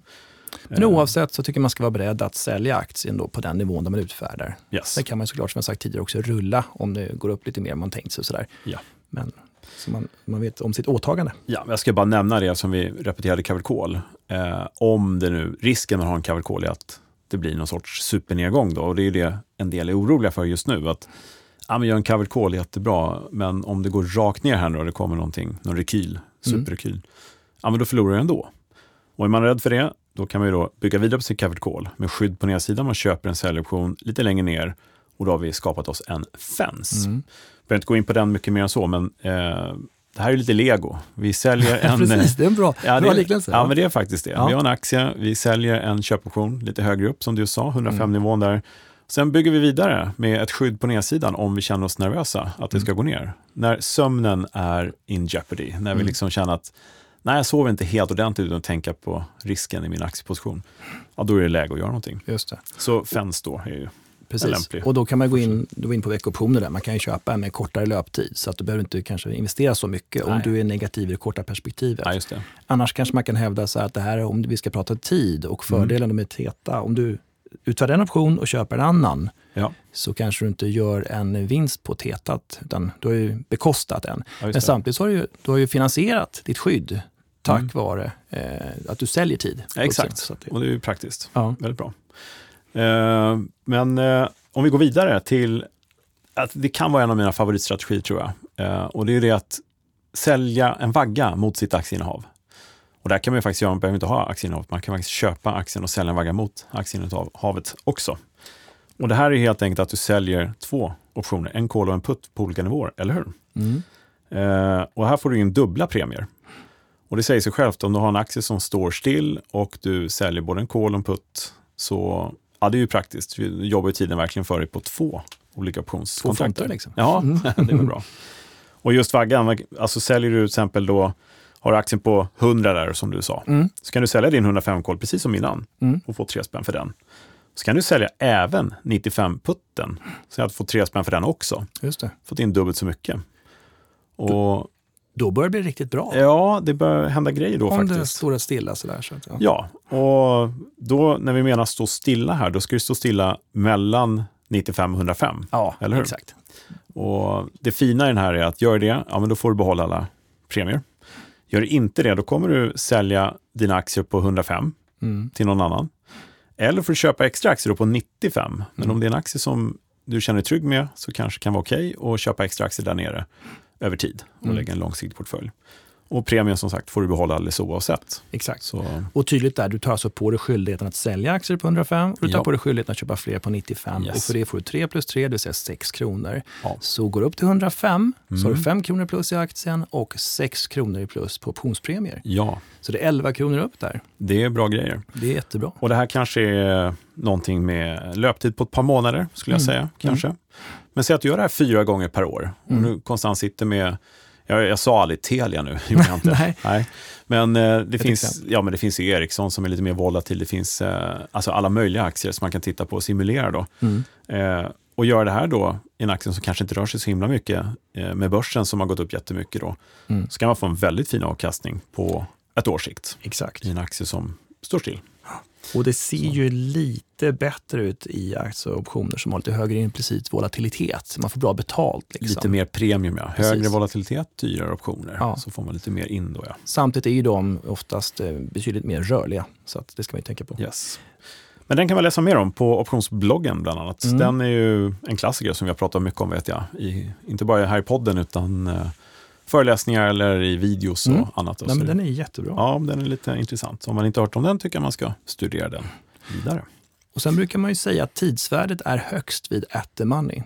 Men Eh, oavsett så tycker man ska vara beredd att sälja aktien då på den nivån där man utfärdar. Yes. Sen kan man såklart, som jag sagt tidigare, också rulla om det går upp lite mer än man tänkt sig. och Sådär. Ja. Men så man, man vet om sitt åtagande. Ja, jag ska bara nämna det som vi repeterade call. Eh, om det nu, risken med att ha en call är att det blir någon sorts supernedgång då. Och det är det en del är oroliga för just nu. Att ja, men gör en covered call jättebra, men om det går rakt ner här nu och det kommer någonting, någon rekyl, superrekyl, ja men då förlorar jag ändå. Och är man rädd för det, då kan man ju då bygga vidare på sin covered call med skydd på nedsidan. Man köper en säljoption lite längre ner och då har vi skapat oss en fence. Mm. behöver inte gå in på den mycket mer än så, men eh, det här är lite lego. Vi säljer <laughs> en... Precis, det är en bra, Ja, bra liknelse. ja, men det är faktiskt det. Ja. Vi har en aktie, vi säljer en köpoption lite högre upp, som du sa, Mm. 105-nivån där. Sen bygger vi vidare med ett skydd på nedsidan om vi känner oss nervösa att det Mm. ska gå ner. När sömnen är in jeopardy, när vi Mm. liksom känner att nej, jag sover inte helt ordentligt utan att tänka på risken i min aktieposition. Ja, då är det läge att göra någonting. Just det. Så fens då är ju Precis. Och då kan man gå in, gå in på veckoptioner där. Man kan ju köpa en med kortare löptid så att du behöver inte kanske investera så mycket om Nej. du är negativ i det korta perspektivet. Just det. Annars kanske man kan hävda så att det här är om vi ska prata tid och Mm. fördelen med TETA. Om du utfärdar en option och köper en annan Ja, så kanske du inte gör en vinst på tetat, utan du har ju bekostat den. ja Men samtidigt så har du, ju- du har ju finansierat ditt skydd tack Mm. vare eh, att du säljer tid. Ja, exakt, det, och det är ju praktiskt. ja. Väldigt bra. Eh, men eh, om vi går vidare till att det kan vara en av mina favoritstrategier tror jag. Eh, och det är det att sälja en vagga mot sitt aktieinnehav. Och där kan man ju faktiskt göra, man behöver inte ha aktieinnehavet, man kan faktiskt köpa aktien och sälja en vagga mot aktieinnehavet också. Och det här är helt enkelt att du säljer två optioner, en call och en put på olika nivåer, eller hur? Mm. Eh, och här får du in dubbla premier. Och det säger sig självt, om du har en aktie som står still och du säljer både en call och en put, så ja, det är ju praktiskt. Du jobbar ju tiden verkligen för dig på två olika Två optionskontrakter. fronter liksom. Ja, <laughs> det är väl bra. Och just vaggan, alltså säljer du till exempel då, har du aktien på 100 där som du sa, Mm. så kan du sälja din 105 call precis som innan Mm. och få tre spänn för den. Så kan du sälja även 95 putten, så att du får tre spänn för den också. Just det. Fått in dubbelt så mycket. Och Då börjar det bli riktigt bra. Ja, det börjar hända grejer då Om det faktiskt. står rätt stilla sådär. Så att, ja. Ja, och då när vi menar stå stilla här, då ska det stå stilla mellan 95 och 105. ja, Eller hur? exakt. Och det fina i den här är att gör det, ja men då får du behålla alla premier. Gör du inte det, då kommer du sälja dina aktier på 105 Mm. till någon annan. Eller får du köpa extra aktier på 95. Men Mm. om det är en aktie som du känner dig trygg med så kanske det kan vara okej att köpa extra aktier där nere över tid och Mm. lägga en långsiktig portfölj. Och premien som sagt får du behålla alldeles oavsett. Exakt. Så Och tydligt där, du tar alltså på dig skyldigheten att sälja aktier på 105 och du tar Ja. på dig skyldigheten att köpa fler på 95. Yes. Och för det får du 3 plus 3, det vill säga 6 kronor. Ja. Så går du upp till 105 så har Mm. du 5 kronor plus i aktien och 6 kronor i plus på optionspremier. ja, Så det är 11 kronor upp där. det är bra grejer. Det är jättebra. Och det här kanske är någonting med löptid på ett par månader, skulle jag Mm. säga. kanske. Men säg att du gör det här fyra gånger per år och Mm. du konstant sitter med jag, jag sa aldrig Telia nu, <laughs> gjorde jag inte. <laughs> Nej. Men, eh, det Ett finns, exempel. ja, men det finns ju Ericsson som är lite mer volatil. Det finns eh, alltså alla möjliga aktier som man kan titta på och simulera. Då. Mm. Eh, och göra det här då i en aktie som kanske inte rör sig så himla mycket eh, med börsen som har gått upp jättemycket. Då, Mm. så kan man få en väldigt fin avkastning på ett års sikt Exakt. i en aktie som står still. Och det ser ju lite bättre ut i aktieoptioner som har lite högre implicit volatilitet. Man får bra betalt. Liksom. Lite mer premium, ja. Precis. Högre volatilitet, dyrare optioner. Ja. Så får man lite mer in då, ja. Samtidigt är ju de oftast eh, betydligt mer rörliga. Så att det ska man ju tänka på. Yes. Men den kan man läsa mer om på optionsbloggen bland annat. Mm. Den är ju en klassiker som vi har pratat mycket om, vet jag. I, inte bara här i podden, utan eh, föreläsningar eller i videos och Mm. annat. Nej, Så men den är jättebra. Ja, den är lite intressant. Om man inte har hört om den tycker jag man ska studera den vidare. Och sen brukar man ju säga att tidsvärdet är högst vid at the money.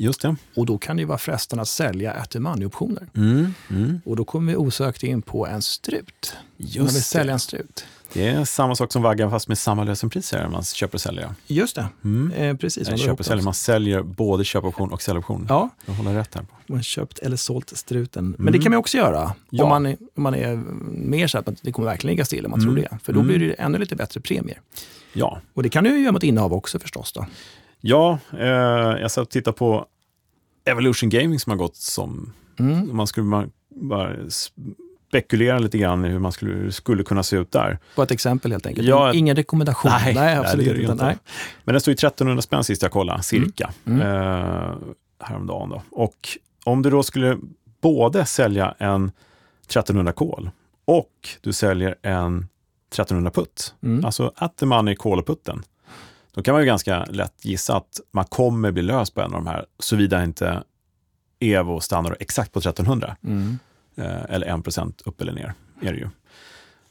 Just det. Och då kan det ju vara frestande att sälja at the money-optioner. Mm. Mm. Och då kommer vi osökt in på en strut. man vill Just sälja en strut. Det är samma sak som vaggan fast med samma lösenpris här, man köper och säljer. Just det, Mm. eh, precis. Man köper säljer. Man säljer både köpoption och säljoption. Ja, Jag håller rätt här. man köpt eller sålt struten. Men Mm. det kan man också göra Ja. om, man är, om man är mer så att det kommer verkligen ligga still om man tror Mm. det. För då Mm. blir det ännu lite bättre premier. Ja, Och det kan du ju göra mot innehav också förstås. Då. Ja eh, jag satt och tittade på Evolution Gaming som har gått som... Mm. Man skulle man bara spekulera lite grann i hur man skulle, skulle kunna se ut där. På ett exempel helt enkelt. Ja. Ingen rekommendation. Nej, nej nej, absolut det är det ju inte. Nej. Men den stod i 1300 spänn sist jag kollade, cirka, Mm. Eh, häromdagen. Då. Och om du då skulle både sälja en 1300 kol och du säljer en 1300 putt, Mm. alltså at the money kol-putten, då kan man ju ganska lätt gissa att man kommer bli lös på en av de här, såvida inte Evo stannar exakt på 1300, Mm. eh, eller 1 upp eller ner. Är det ju.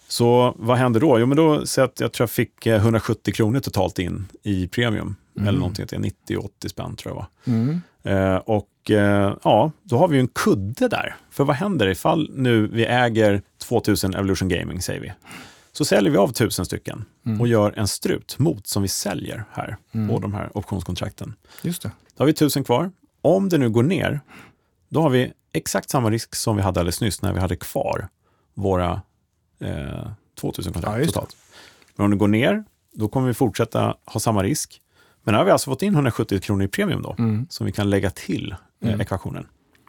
Så vad händer då? Jo, men då så att jag tror jag fick eh, 170 kronor totalt in i premium. Mm. Eller någonting till 90-80 spänn tror jag var. Mm. Eh, och eh, ja, då har vi ju en kudde där. För vad händer ifall nu vi äger 2000 Evolution Gaming, säger vi. Så säljer vi av 1000 stycken Mm. och gör en strut mot som vi säljer här Mm. på de här optionskontrakten. Just det. Då har vi 1000 kvar. Om det nu går ner, då har vi exakt samma risk som vi hade alldeles nyss när vi hade kvar våra eh, 2000 kontrakt Ja, totalt. Men om det går ner, då kommer vi fortsätta ha samma risk. Men nu har vi alltså fått in 170 kronor i premium då, Mm. som vi kan lägga till eh, Mm. ekvationen.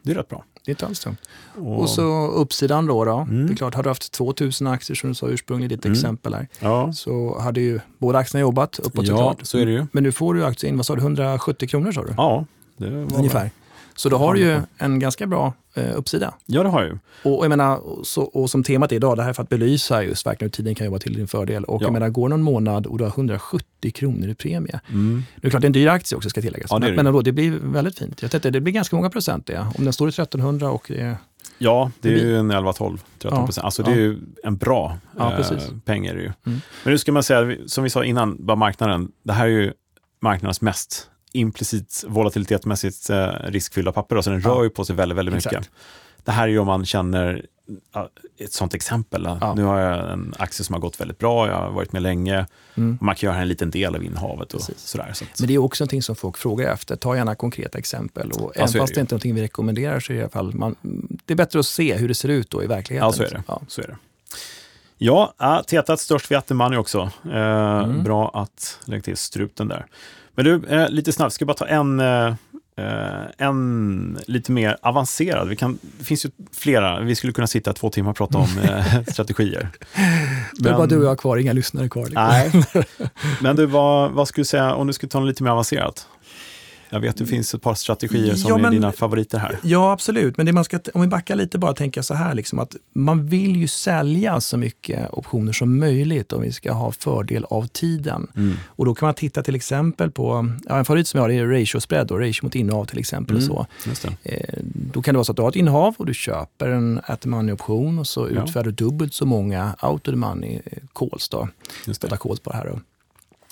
Det är rätt bra. Det är inte alls dumt. Och, Och så uppsidan då. då. Mm. Det är klart, har du haft 2000 aktier som du sa ursprungligen i ditt Mm. exempel här, ja, så hade ju båda aktierna jobbat uppåt ja, såklart. så är det ju. Men nu får du aktier in, vad sa du, 170 kronor sa du? Ja, det var Ungefär. Så då har du Ja. ju en ganska bra eh, uppsida. Ja, det har jag ju. Och, jag menar, så, och som temat är idag, det här är för att belysa just verkligen hur tiden kan jobba till din fördel. Och Ja. jag menar, går någon månad och du har 170 kronor i premie. Mm. Det är klart, det är en dyr aktie också ska tilläggas. Ja, det men, men ändå, det blir väldigt fint. Jag tänkte, det blir ganska många procent det. Om den står i 1300 och det är... Ja, det är ju en 11-12, 13 procent. Alltså det är Ja. ju en bra Ja, eh, peng. Är det ju. Mm. Men nu ska man säga, som vi sa innan, bara marknaden, det här är ju marknadens mest implicit volatilitetmässigt eh, riskfyllda papper. Då, så den Ja. rör ju på sig väldigt, väldigt mycket. Exakt. Det här är ju om man känner ett sånt exempel. Ja. Nu har jag en aktie som har gått väldigt bra, jag har varit med länge. Mm. Man kan göra en liten del av innehavet och Precis. sådär. Så att, Men det är också någonting som folk frågar efter. Ta gärna konkreta exempel. Och Ja, även det fast det ju. inte är någonting vi rekommenderar så är det i alla fall, man, det är bättre att se hur det ser ut då i verkligheten. Ja, så är det. Ja. Så är det. Ja, äh, tetat störst vid Attemoney också. Eh, Mm. Bra att lägga till struten där. Men du, eh, lite snabbt, ska bara ta en, eh, eh, en lite mer avancerad. Vi kan, det finns ju flera, vi skulle kunna sitta två timmar och prata om eh, <laughs> strategier. Det är bara du och jag kvar, inga lyssnare kvar. liksom. Nej, men du, vad, vad skulle du säga om du skulle ta något lite mer avancerat? Jag vet att det finns ett par strategier som Ja, är men- dina favoriter här. Ja, absolut. Men det man ska, om vi backar lite bara tänka så här, liksom, att man vill ju sälja så mycket optioner som möjligt om vi ska ha fördel av tiden. Mm. Och då kan man titta till exempel på, ja, en favorit som jag har är ratio spread, då, ratio mot innehav till exempel. Och Mm. så. Just det. Eh, då kan det vara så att du har ett innehav och du köper en at the money-option och så Ja. utfärdar du dubbelt så många out of the money eh, calls. Då. Just det. calls på det här. Då.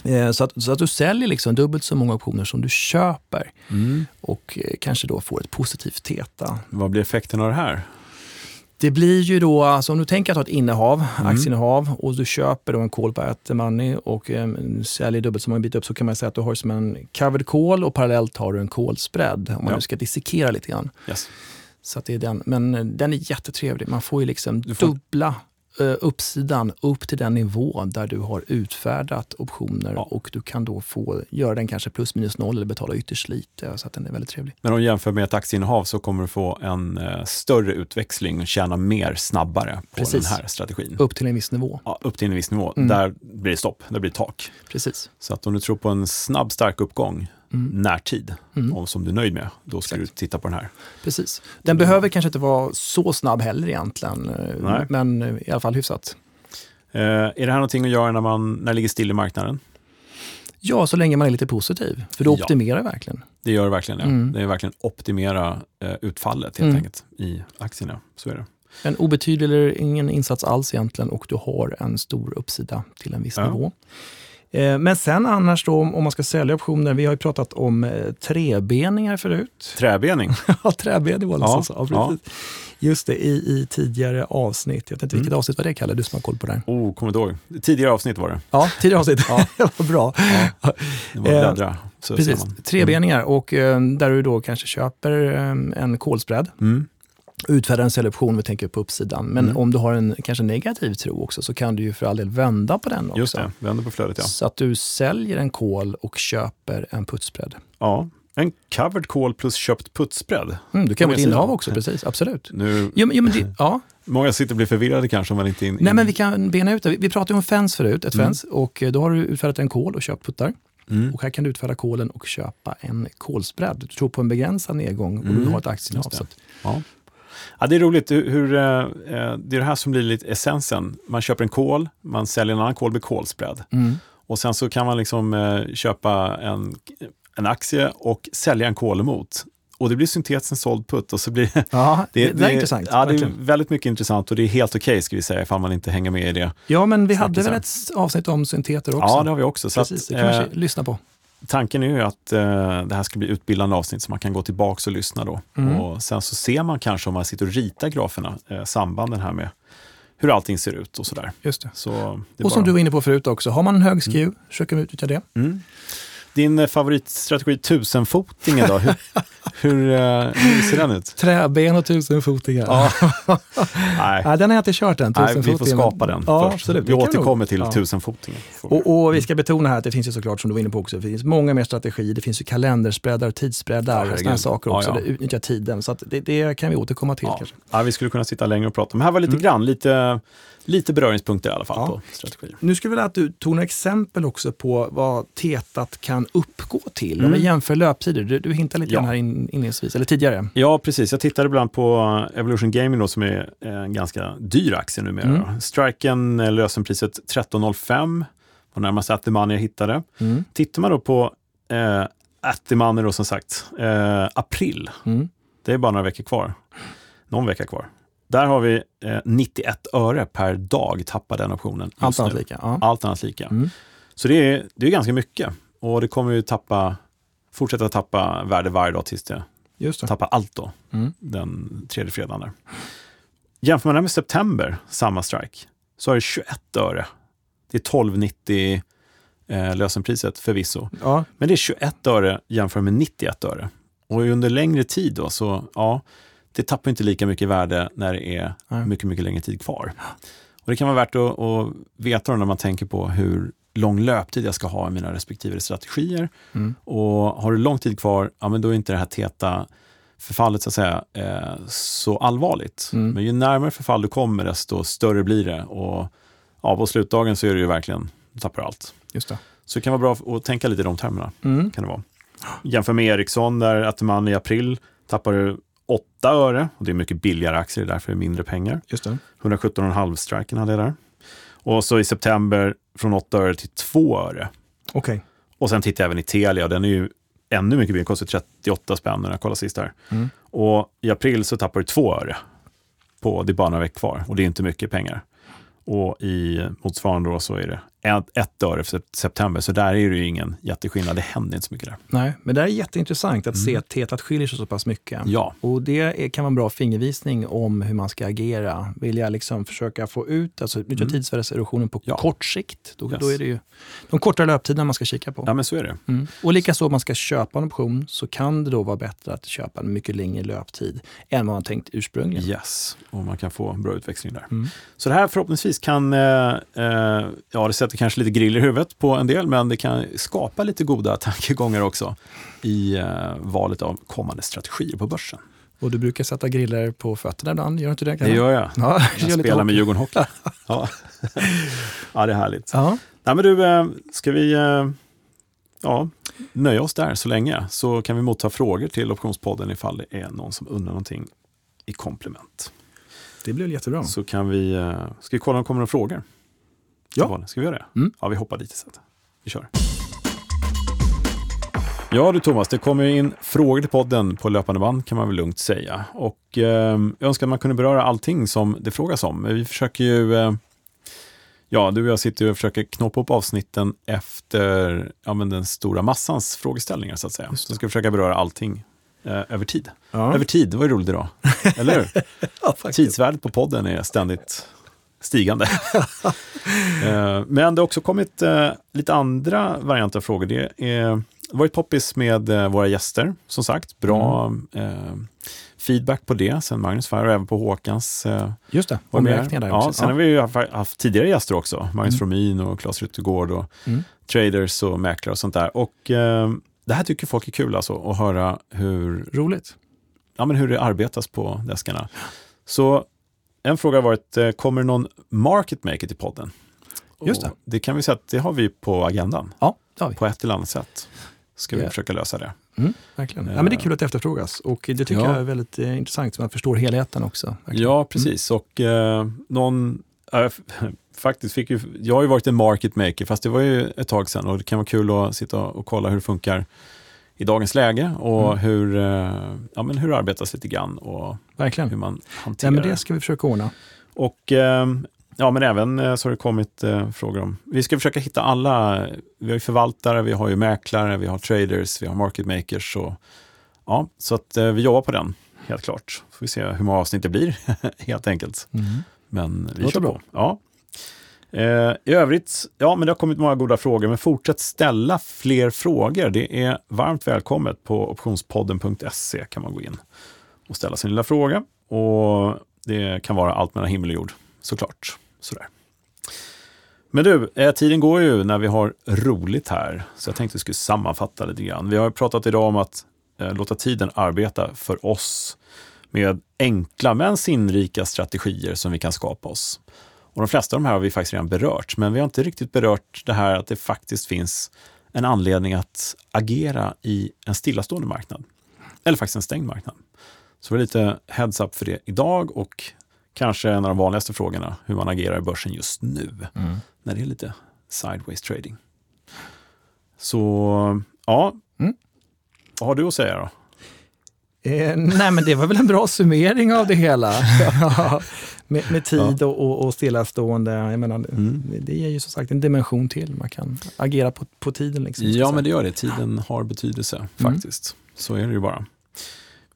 Eh, Så att, så att du säljer liksom dubbelt så många optioner som du köper Mm. och eh, kanske då får ett positivt teta. Vad blir effekten av det här? Det blir ju då, alltså om du tänker att ha ett innehav, Mm. aktieinnehav och du köper då en call på the money och eh, säljer dubbelt så många bit upp så kan man säga att du har som en covered call och parallellt har du en call spread om man Ja. nu ska dissekera lite grann. Yes. Så det är den. Men eh, den är jättetrevlig. Man får ju liksom får- dubbla uppsidan upp till den nivå där du har utfärdat optioner Ja. och du kan då få göra den kanske plus minus noll eller betala ytterst lite. Så att den är väldigt trevlig. Men om du jämför med ett aktieinnehav så kommer du få en eh, större utväxling och tjäna mer snabbare på Precis. den här strategin. Upp till en viss nivå. Ja, upp till en viss nivå. Mm. Där blir det stopp, där blir det tak. Precis. Så att om du tror på en snabb, stark uppgång Mm. närtid, Mm. som du är nöjd med, då ska Exakt. du titta på den här. Precis. Den behöver kanske inte vara så snabb heller egentligen, eh, Nej. men eh, i alla fall hyfsat. Eh, är det här någonting att göra när man när det ligger still i marknaden? Ja, så länge man är lite positiv, för då Ja. optimerar verkligen. Det gör det verkligen. Ja. Mm. Det är verkligen optimera eh, utfallet helt Mm. enkelt i aktierna. Så är det. En obetydlig eller ingen insats alls egentligen och du har en stor uppsida till en viss Ja. nivå. Eh, Men sen annars då om man ska sälja optioner, vi har ju pratat om eh, trebeningar förut. Träbening. <laughs> Ja, träbening var det Ja, sa. Ja, precis. Just det, i, i tidigare avsnitt. Jag vet inte vilket Mm. avsnitt var det, Kalle? Du som har koll på det här. Oh, kommer du ihåg? Tidigare avsnitt var det. Ja, tidigare avsnitt. Ja. <laughs> Vad bra. Ja. Det var Eh, bläddra. Så Precis, man. trebeningar och eh, där du då kanske köper eh, en kolspread, Mm. Utfärdar en säljoption, vi tänker på uppsidan. Men Mm. om du har en kanske negativ tro också så kan du ju för all del vända på den också. Just det, vänder på flödet ja. Så att du säljer en kol och köper en putsbredd. ja. En covered call plus köpt putsbredd. Mm, du kan ett innehav också, precis. Absolut. Nu, Jo, men, jo, men det, <laughs> ja. många sitter och blir förvirrade kanske om man inte är in, Nej, men vi kan bena ut det. Vi, vi pratade om fens förut, ett Mm. fens. Och eh, då har du utfärdat en kol och köpt puttar. Mm. Och här kan du utfärda kolen och köpa en kolsbredd. Du tror på en begränsad nedgång och Mm, du har ett aktieinnehav. Ja. Ja, det är roligt hur, eh, eh, det är det här som blir lite essensen. Man köper en kol, man säljer en annan kol med kolspread. Mm. Och sen så kan man liksom eh, köpa en, en aktie och sälja en kol emot. Och det blir syntetiskt en såld putt och så blir <laughs> Ja, det, det, är intressant. Ja, det är väldigt mycket intressant och det är helt okej ska vi säga ifall man inte hänger med i det. ja, men vi hade väl ett avsnitt om synteter också? Ja, det har vi också. Så Precis, att, det kan man eh, lyssna på. Tanken är ju att eh, det här ska bli utbildande avsnitt så man kan gå tillbaka och lyssna då. Mm. Och sen så ser man kanske om man sitter och ritar graferna, eh, sambanden här med hur allting ser ut och sådär. Just det. Så det Och som bara- du var inne på förut också, har man en hög SKU, försöker vi utnyttja det. Mm. Din favoritstrategi tusenfotingen då? Hur, <laughs> hur, eh, hur ser den ut? Träben och tusenfotingar. Ja. <laughs> Nej, Nej, den har jag inte kört än, Nej vi får skapa den Ja, först. absolut. Vi återkommer till Ja. tusenfotingen. Och, och vi ska betona här att det finns ju såklart, som du var inne på också, det finns många mer strategier. Det finns ju kalenderspreadar, tidsspreadar Ja, och sådana saker Ja, också. ja. Det utnyttjar tiden. Så det, det kan vi återkomma till Ja. Ja, vi skulle kunna sitta längre och prata, men här var lite Mm. grann, lite, lite beröringspunkter i alla fall Ja. på strategier. Nu skulle jag vilja att du tog några exempel också på vad tetat kan uppgå till. Om Mm. vi jämför löptider. Du, du hintade lite Ja. grann här in, inledningsvis, eller tidigare. Ja, precis. Jag tittade ibland på Evolution Gaming då, som är en ganska dyr aktie numera. Mm. Striken eh, lösenpriset 13,05 var närmast at the money jag hittade. Mm. Tittar man då på eh, at the money då som sagt, eh, april, Mm. det är bara några veckor kvar. Någon vecka kvar. Där har vi eh, 91 öre per dag tappar den optionen. Allt annat lika. Ja. Allt annat lika. Mm. Så det är, det är ganska mycket. Och det kommer ju tappa, fortsätta tappa värde varje dag tills det Just det. tappar allt då, Mm. den tredje fredagen där. Jämför man det med september, samma strike, så har det 21 öre. Det är 12,90 eh, lösenpriset förvisso. Ja, Men det är 21 öre jämfört med 91 öre. Och under längre tid då, så ja, det tappar inte lika mycket värde när det är mycket, mycket längre tid kvar. Och det kan vara värt att, att veta när man tänker på hur lång löptid jag ska ha i mina respektive strategier. Mm. Och har du lång tid kvar, ja men då är inte det här teta förfallet så att säga eh, så allvarligt. Mm. Men ju närmare förfall du kommer, desto större blir det. Och ja, på slutdagen så är det ju verkligen, du tappar allt. just det. Så det kan vara bra att tänka lite i de termerna. Mm. Kan det vara. Jämför med Ericsson där Atteman i april tappade 8 öre. Och det är mycket billigare aktier, därför är det mindre pengar. Just det. 117,5 striken hade jag där. Och så i september från 8 öre till 2 öre. Okay. Och sen tittar jag även i Telia, den är ju ännu mycket billigare, kostar 38 spänn när jag kollade sist där. Mm. Och i april så tappar du 2 öre. På, det är bara några veckor kvar och det är inte mycket pengar. Och i motsvarande då så är det ett öre för september, så där är det ju ingen jätteskillnad. Det händer inte så mycket där. Nej, men det är jätteintressant att mm. se att tetat skiljer sig så pass mycket. Ja. Och det kan vara en bra fingervisning om hur man ska agera. Vill jag liksom försöka få ut, alltså utnyttja mm. tidsvärdeserosionen på ja. kort sikt, då, yes. då är det ju de kortare löptiderna man ska kika på. Ja, men så är det. Mm. Och likaså om man ska köpa en option så kan det då vara bättre att köpa en mycket längre löptid än vad man tänkt ursprungligen. Yes, och man kan få bra utväxling där. Mm. Så det här förhoppningsvis kan, eh, eh, ja det sätter kanske lite grill i huvudet på en del, men det kan skapa lite goda <laughs> tankegångar också i eh, valet av kommande strategier på börsen. Och du brukar sätta griller på fötterna ibland, gör du inte det? Det gör jag. Ja, <laughs> jag spelar med Djurgården Hockey. <laughs> ja. ja, det är härligt. Ja. Nej, men du, eh, ska vi eh, ja, nöja oss där så länge, så kan vi motta frågor till Optionspodden ifall det är någon som undrar någonting i komplement. Det blir jättebra. Så kan vi, ska vi kolla om det kommer några frågor? Ja. Ska vi göra det? Mm. Ja, vi hoppar dit istället. Vi kör. Ja du Thomas, det kommer in frågor till podden på löpande band kan man väl lugnt säga. Och eh, jag önskar att man kunde beröra allting som det frågas om. Vi försöker ju, eh, ja du och jag sitter och försöker knåpa upp avsnitten efter ja, men den stora massans frågeställningar så att säga. Så ska försöka beröra allting eh, över tid. Ja. Över tid, det var ju roligt idag. <laughs> Eller hur? ja, Tidsvärdet på podden är ständigt stigande. <laughs> Eh, men det har också kommit eh, lite andra varianter av frågor. Det har varit poppis med eh, våra gäster, som sagt. Bra mm. feedback på det sen Magnus Fire och även på Håkans. Just det, omräkningar där också. Ja, sen ja. har vi ju haft tidigare gäster också. Magnus mm. Fromin och Claes Ryttergård och mm. traders och mäklare och sånt där. Och det här tycker folk är kul alltså, att höra hur... Roligt. Ja, men hur det arbetas på deskarna. Så en fråga har varit, eh, kommer någon market maker till podden? Just det. Det kan vi säga att det har vi på agendan. Ja, det har vi. På ett eller annat sätt ska vi yeah. försöka lösa det. Mm, verkligen. Ja, men det är kul att det efterfrågas och det tycker ja. jag är väldigt eh, intressant, så man förstår helheten också. Verkligen. Ja, precis. Mm. Och eh, någon, äh, <laughs> faktiskt fick ju, jag har ju varit en market maker, fast det var ju ett tag sedan och det kan vara kul att sitta och kolla hur det funkar i dagens läge och mm. hur, eh, ja, men hur arbetas lite grann och Verkligen. hur man hanterar ja, Det ska vi försöka ordna. Och ehm, ja, men även eh, så har det kommit eh, frågor om, vi ska försöka hitta alla, vi har ju förvaltare, vi har ju mäklare, vi har traders, vi har market makers. Och, ja, så att vi jobbar på den, helt klart. Får vi se hur många avsnitt det blir, <laughs> helt enkelt. Mm. Men vi kör på. Ja. Eh, I övrigt, ja men det har kommit många goda frågor, men fortsätt ställa fler frågor. Det är varmt välkommet. På optionspodden.se kan man gå in och ställa sin lilla fråga. Och det kan vara allt mellan himmel och jord, såklart. Sådär. Men du, eh, tiden går ju när vi har roligt här, så jag tänkte att vi skulle sammanfatta lite grann. Vi har pratat idag om att eh, låta tiden arbeta för oss med enkla men sinnrika strategier som vi kan skapa oss. Och de flesta av de här har vi faktiskt redan berört, men vi har inte riktigt berört det här att det faktiskt finns en anledning att agera i en stillastående marknad. Eller faktiskt en stängd marknad. Så det är lite heads up för det idag och kanske en av de vanligaste frågorna, hur man agerar i börsen just nu, mm. när det är lite sideways trading. Så ja, mm. vad har du att säga då? Eh, nej, men det var väl en bra summering av det hela. <laughs> med, med, tid ja. och, och, stillastående. Jag menar, mm. Det ger ju som sagt en dimension till. Man kan agera på, på tiden. Liksom, ja, men det gör det. Tiden har betydelse mm. faktiskt. Mm. Så är det ju bara.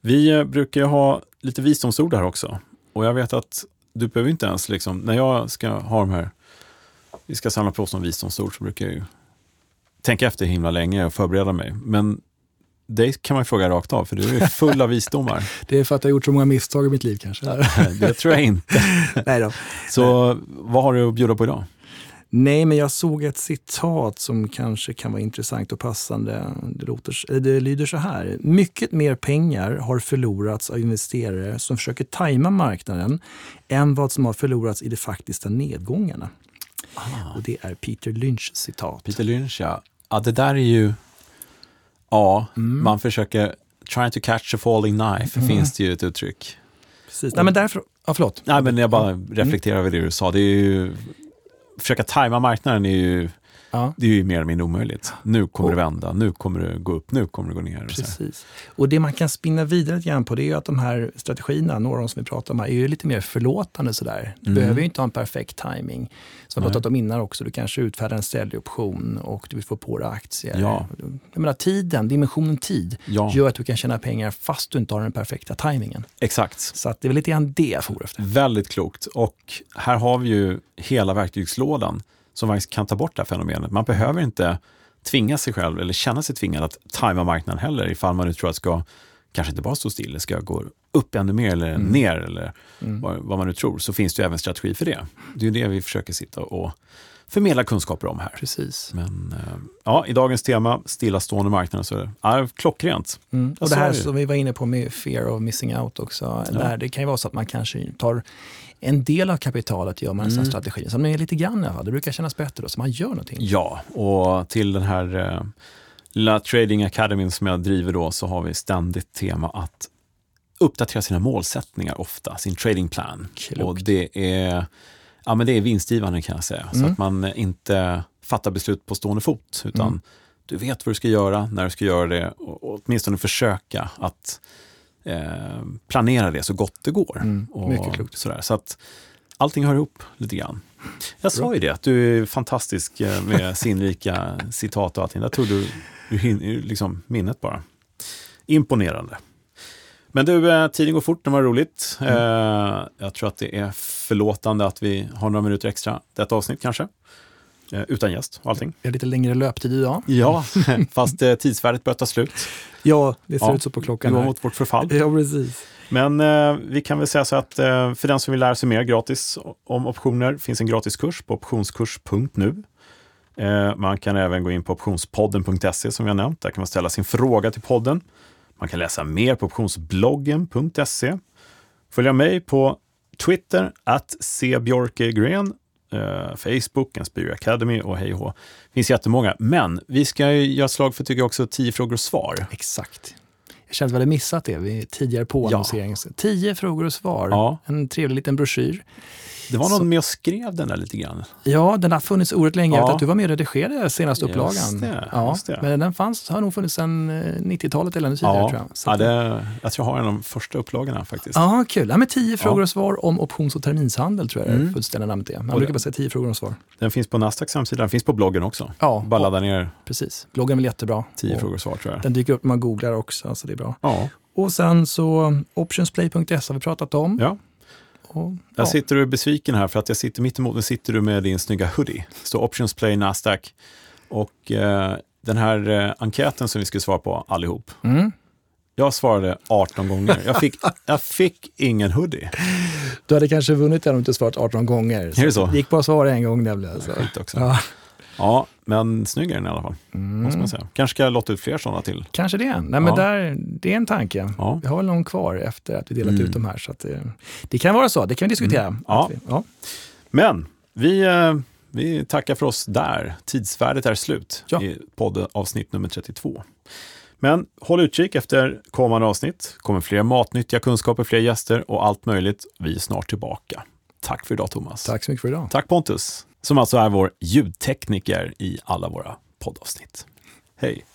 Vi eh, brukar ha lite visdomsord här också. Och jag vet att du behöver inte ens, liksom, när jag ska ha de här, vi ska samla på oss någon visdomsord så brukar jag ju tänka efter himla länge och förbereda mig. Men dig kan man fråga rakt av, för du är full av visdomar. <laughs> det är för att jag har gjort så många misstag i mitt liv kanske. det tror jag inte. <laughs> Nej då. Så vad har du att bjuda på idag? Nej, men jag såg ett citat som kanske kan vara intressant och passande. Det, låter, det lyder så här. Mycket mer pengar har förlorats av investerare som försöker tajma marknaden än vad som har förlorats i de faktiska nedgångarna. Ah. Och det är Peter Lynch citat. Peter Lynch, ja. ja. Det där är ju Ja, mm. man försöker try to catch a falling knife, mm. finns det ju ett uttryck. Precis. Nej, men därför, ja, förlåt. Nej, men jag bara reflekterar över det du sa. Det är ju, försöka tajma marknaden är ju Ja. Det är ju mer eller mindre omöjligt. Nu kommer och, det vända, nu kommer det gå upp, nu kommer det gå ner. Precis. Och det man kan spinna vidare lite på det är ju att de här strategierna, några av de som vi pratar om här, är ju lite mer förlåtande sådär. Du mm. behöver ju inte ha en perfekt timing. Som vi pratat om innan också, du kanske utfärdar en säljoption och du vill få på dig aktier. Ja. Jag menar tiden, dimensionen tid, ja. gör att du kan tjäna pengar fast du inte har den perfekta timingen. Exakt. Så att det är väl lite grann det jag efter. Väldigt klokt. Och här har vi ju hela verktygslådan som faktiskt kan ta bort det här fenomenet. Man behöver inte tvinga sig själv eller känna sig tvingad att tajma marknaden heller ifall man nu tror att ska kanske inte bara stå still, det ska gå upp ännu mer eller mm. ner eller mm. vad, vad, man nu tror, så finns det ju även strategi för det. Det är det vi försöker sitta och förmedla kunskaper om här. Precis. Men eh, ja, i dagens tema, stillastående marknader, så är det klockrent. Mm. Och det här som vi var inne på med fear of missing out också, ja. där det kan ju vara så att man kanske tar en del av kapitalet gör man en mm. strategi, som är lite grann i Det brukar kännas bättre då, så man gör någonting. Ja, och till den här eh, lilla Trading Academy som jag driver då så har vi ständigt tema att uppdatera sina målsättningar ofta, sin trading plan. Klokt. Och det är, ja, men det är vinstgivande kan jag säga. Mm. Så att man inte fattar beslut på stående fot, utan mm. du vet vad du ska göra, när du ska göra det och, och åtminstone försöka att eh, planera det så gott det går. Mm, och mycket klokt. Sådär. Så att allting hör ihop lite grann. Jag sa ju det, att du är fantastisk eh, med <laughs> sinnrika citat och allting. Jag tror du, du liksom minnet bara. Imponerande. Men du, eh, tiden går fort man har roligt. Mm. Jag tror att det är förlåtande att vi har några minuter extra detta avsnitt kanske. Utan gäst och allting. Vi har lite längre löptid idag. Ja, <laughs> fast tidsvärdet börjar ta slut. Ja, det ser ja, ut så på klockan. Det går mot vårt förfall. Ja, precis. Men eh, vi kan väl säga så att eh, för den som vill lära sig mer gratis om optioner finns en gratiskurs på optionskurs.nu. Eh, man kan även gå in på optionspodden.se som jag nämnt. Där kan man ställa sin fråga till podden. Man kan läsa mer på optionsbloggen.se. Följa mig på Twitter, att cbjorkegren, eh, Facebook, Inspire Academy och hej och Det finns jättemånga. Men vi ska göra slag för, tycker jag, också 10 frågor och svar. Exakt. Jag kände att vi hade missat det vid tidigare påannonsering. Ja. Tio frågor och svar, ja. en trevlig liten broschyr. Det var någon så, med och skrev den där lite grann. Ja, den har funnits oerhört länge. Ja. Jag vet att du var med och redigerade senaste upplagan. Just det, ja, det. Men den fanns, har nog funnits sedan 90-talet eller ännu tidigare. Ja, tror jag. Så ja, det, jag tror jag har en av de första upplagorna faktiskt. Ja, kul. Ja, med tio frågor och svar om options och terminshandel tror jag mm. det fullständiga namnet är. Man och brukar bara säga tio frågor och svar. Den finns på Nasdaqs hemsida, den finns på bloggen också. Ja, bara ladda ner. Precis. Bloggen är väl jättebra. Tio frågor och svar tror jag. Den dyker upp när man googlar också, så det är bra. Ja. Och sen så optionsplay.se har vi pratat om. Ja. Och, ja. sitter du besviken här för att jag sitter mitt emot, nu sitter du med din snygga hoodie. Det står Optionsplay Nasdaq. Och eh, den här eh, enkäten som vi skulle svara på allihop. Mm. Jag svarade 18 gånger. Jag fick, <laughs> jag fick ingen hoodie. Du hade kanske vunnit den om du inte svarat 18 gånger. Så är det så? Det gick bara att svara en gång nämligen. Alltså. Skit också. Ja. Ja, men snygg är den i alla fall. Mm. Måste man säga. Kanske ska jag lotta ut fler sådana till. Kanske det. Nej, men där, det är en tanke. Ja. Vi har väl någon kvar efter att vi delat mm. ut de här. Så det, det, kan vara så, det kan vi diskutera. Mm. Ja. Vi, ja. Men vi, eh, vi tackar för oss där. Tidsvärdet är slut ja. i poddavsnitt nummer 32. Men håll utkik efter kommande avsnitt. kommer fler matnyttiga kunskaper, fler gäster och allt möjligt. Vi är snart tillbaka. Tack för idag Thomas. Tack så mycket för idag. Tack Pontus som alltså är vår ljudtekniker i alla våra poddavsnitt. Hej!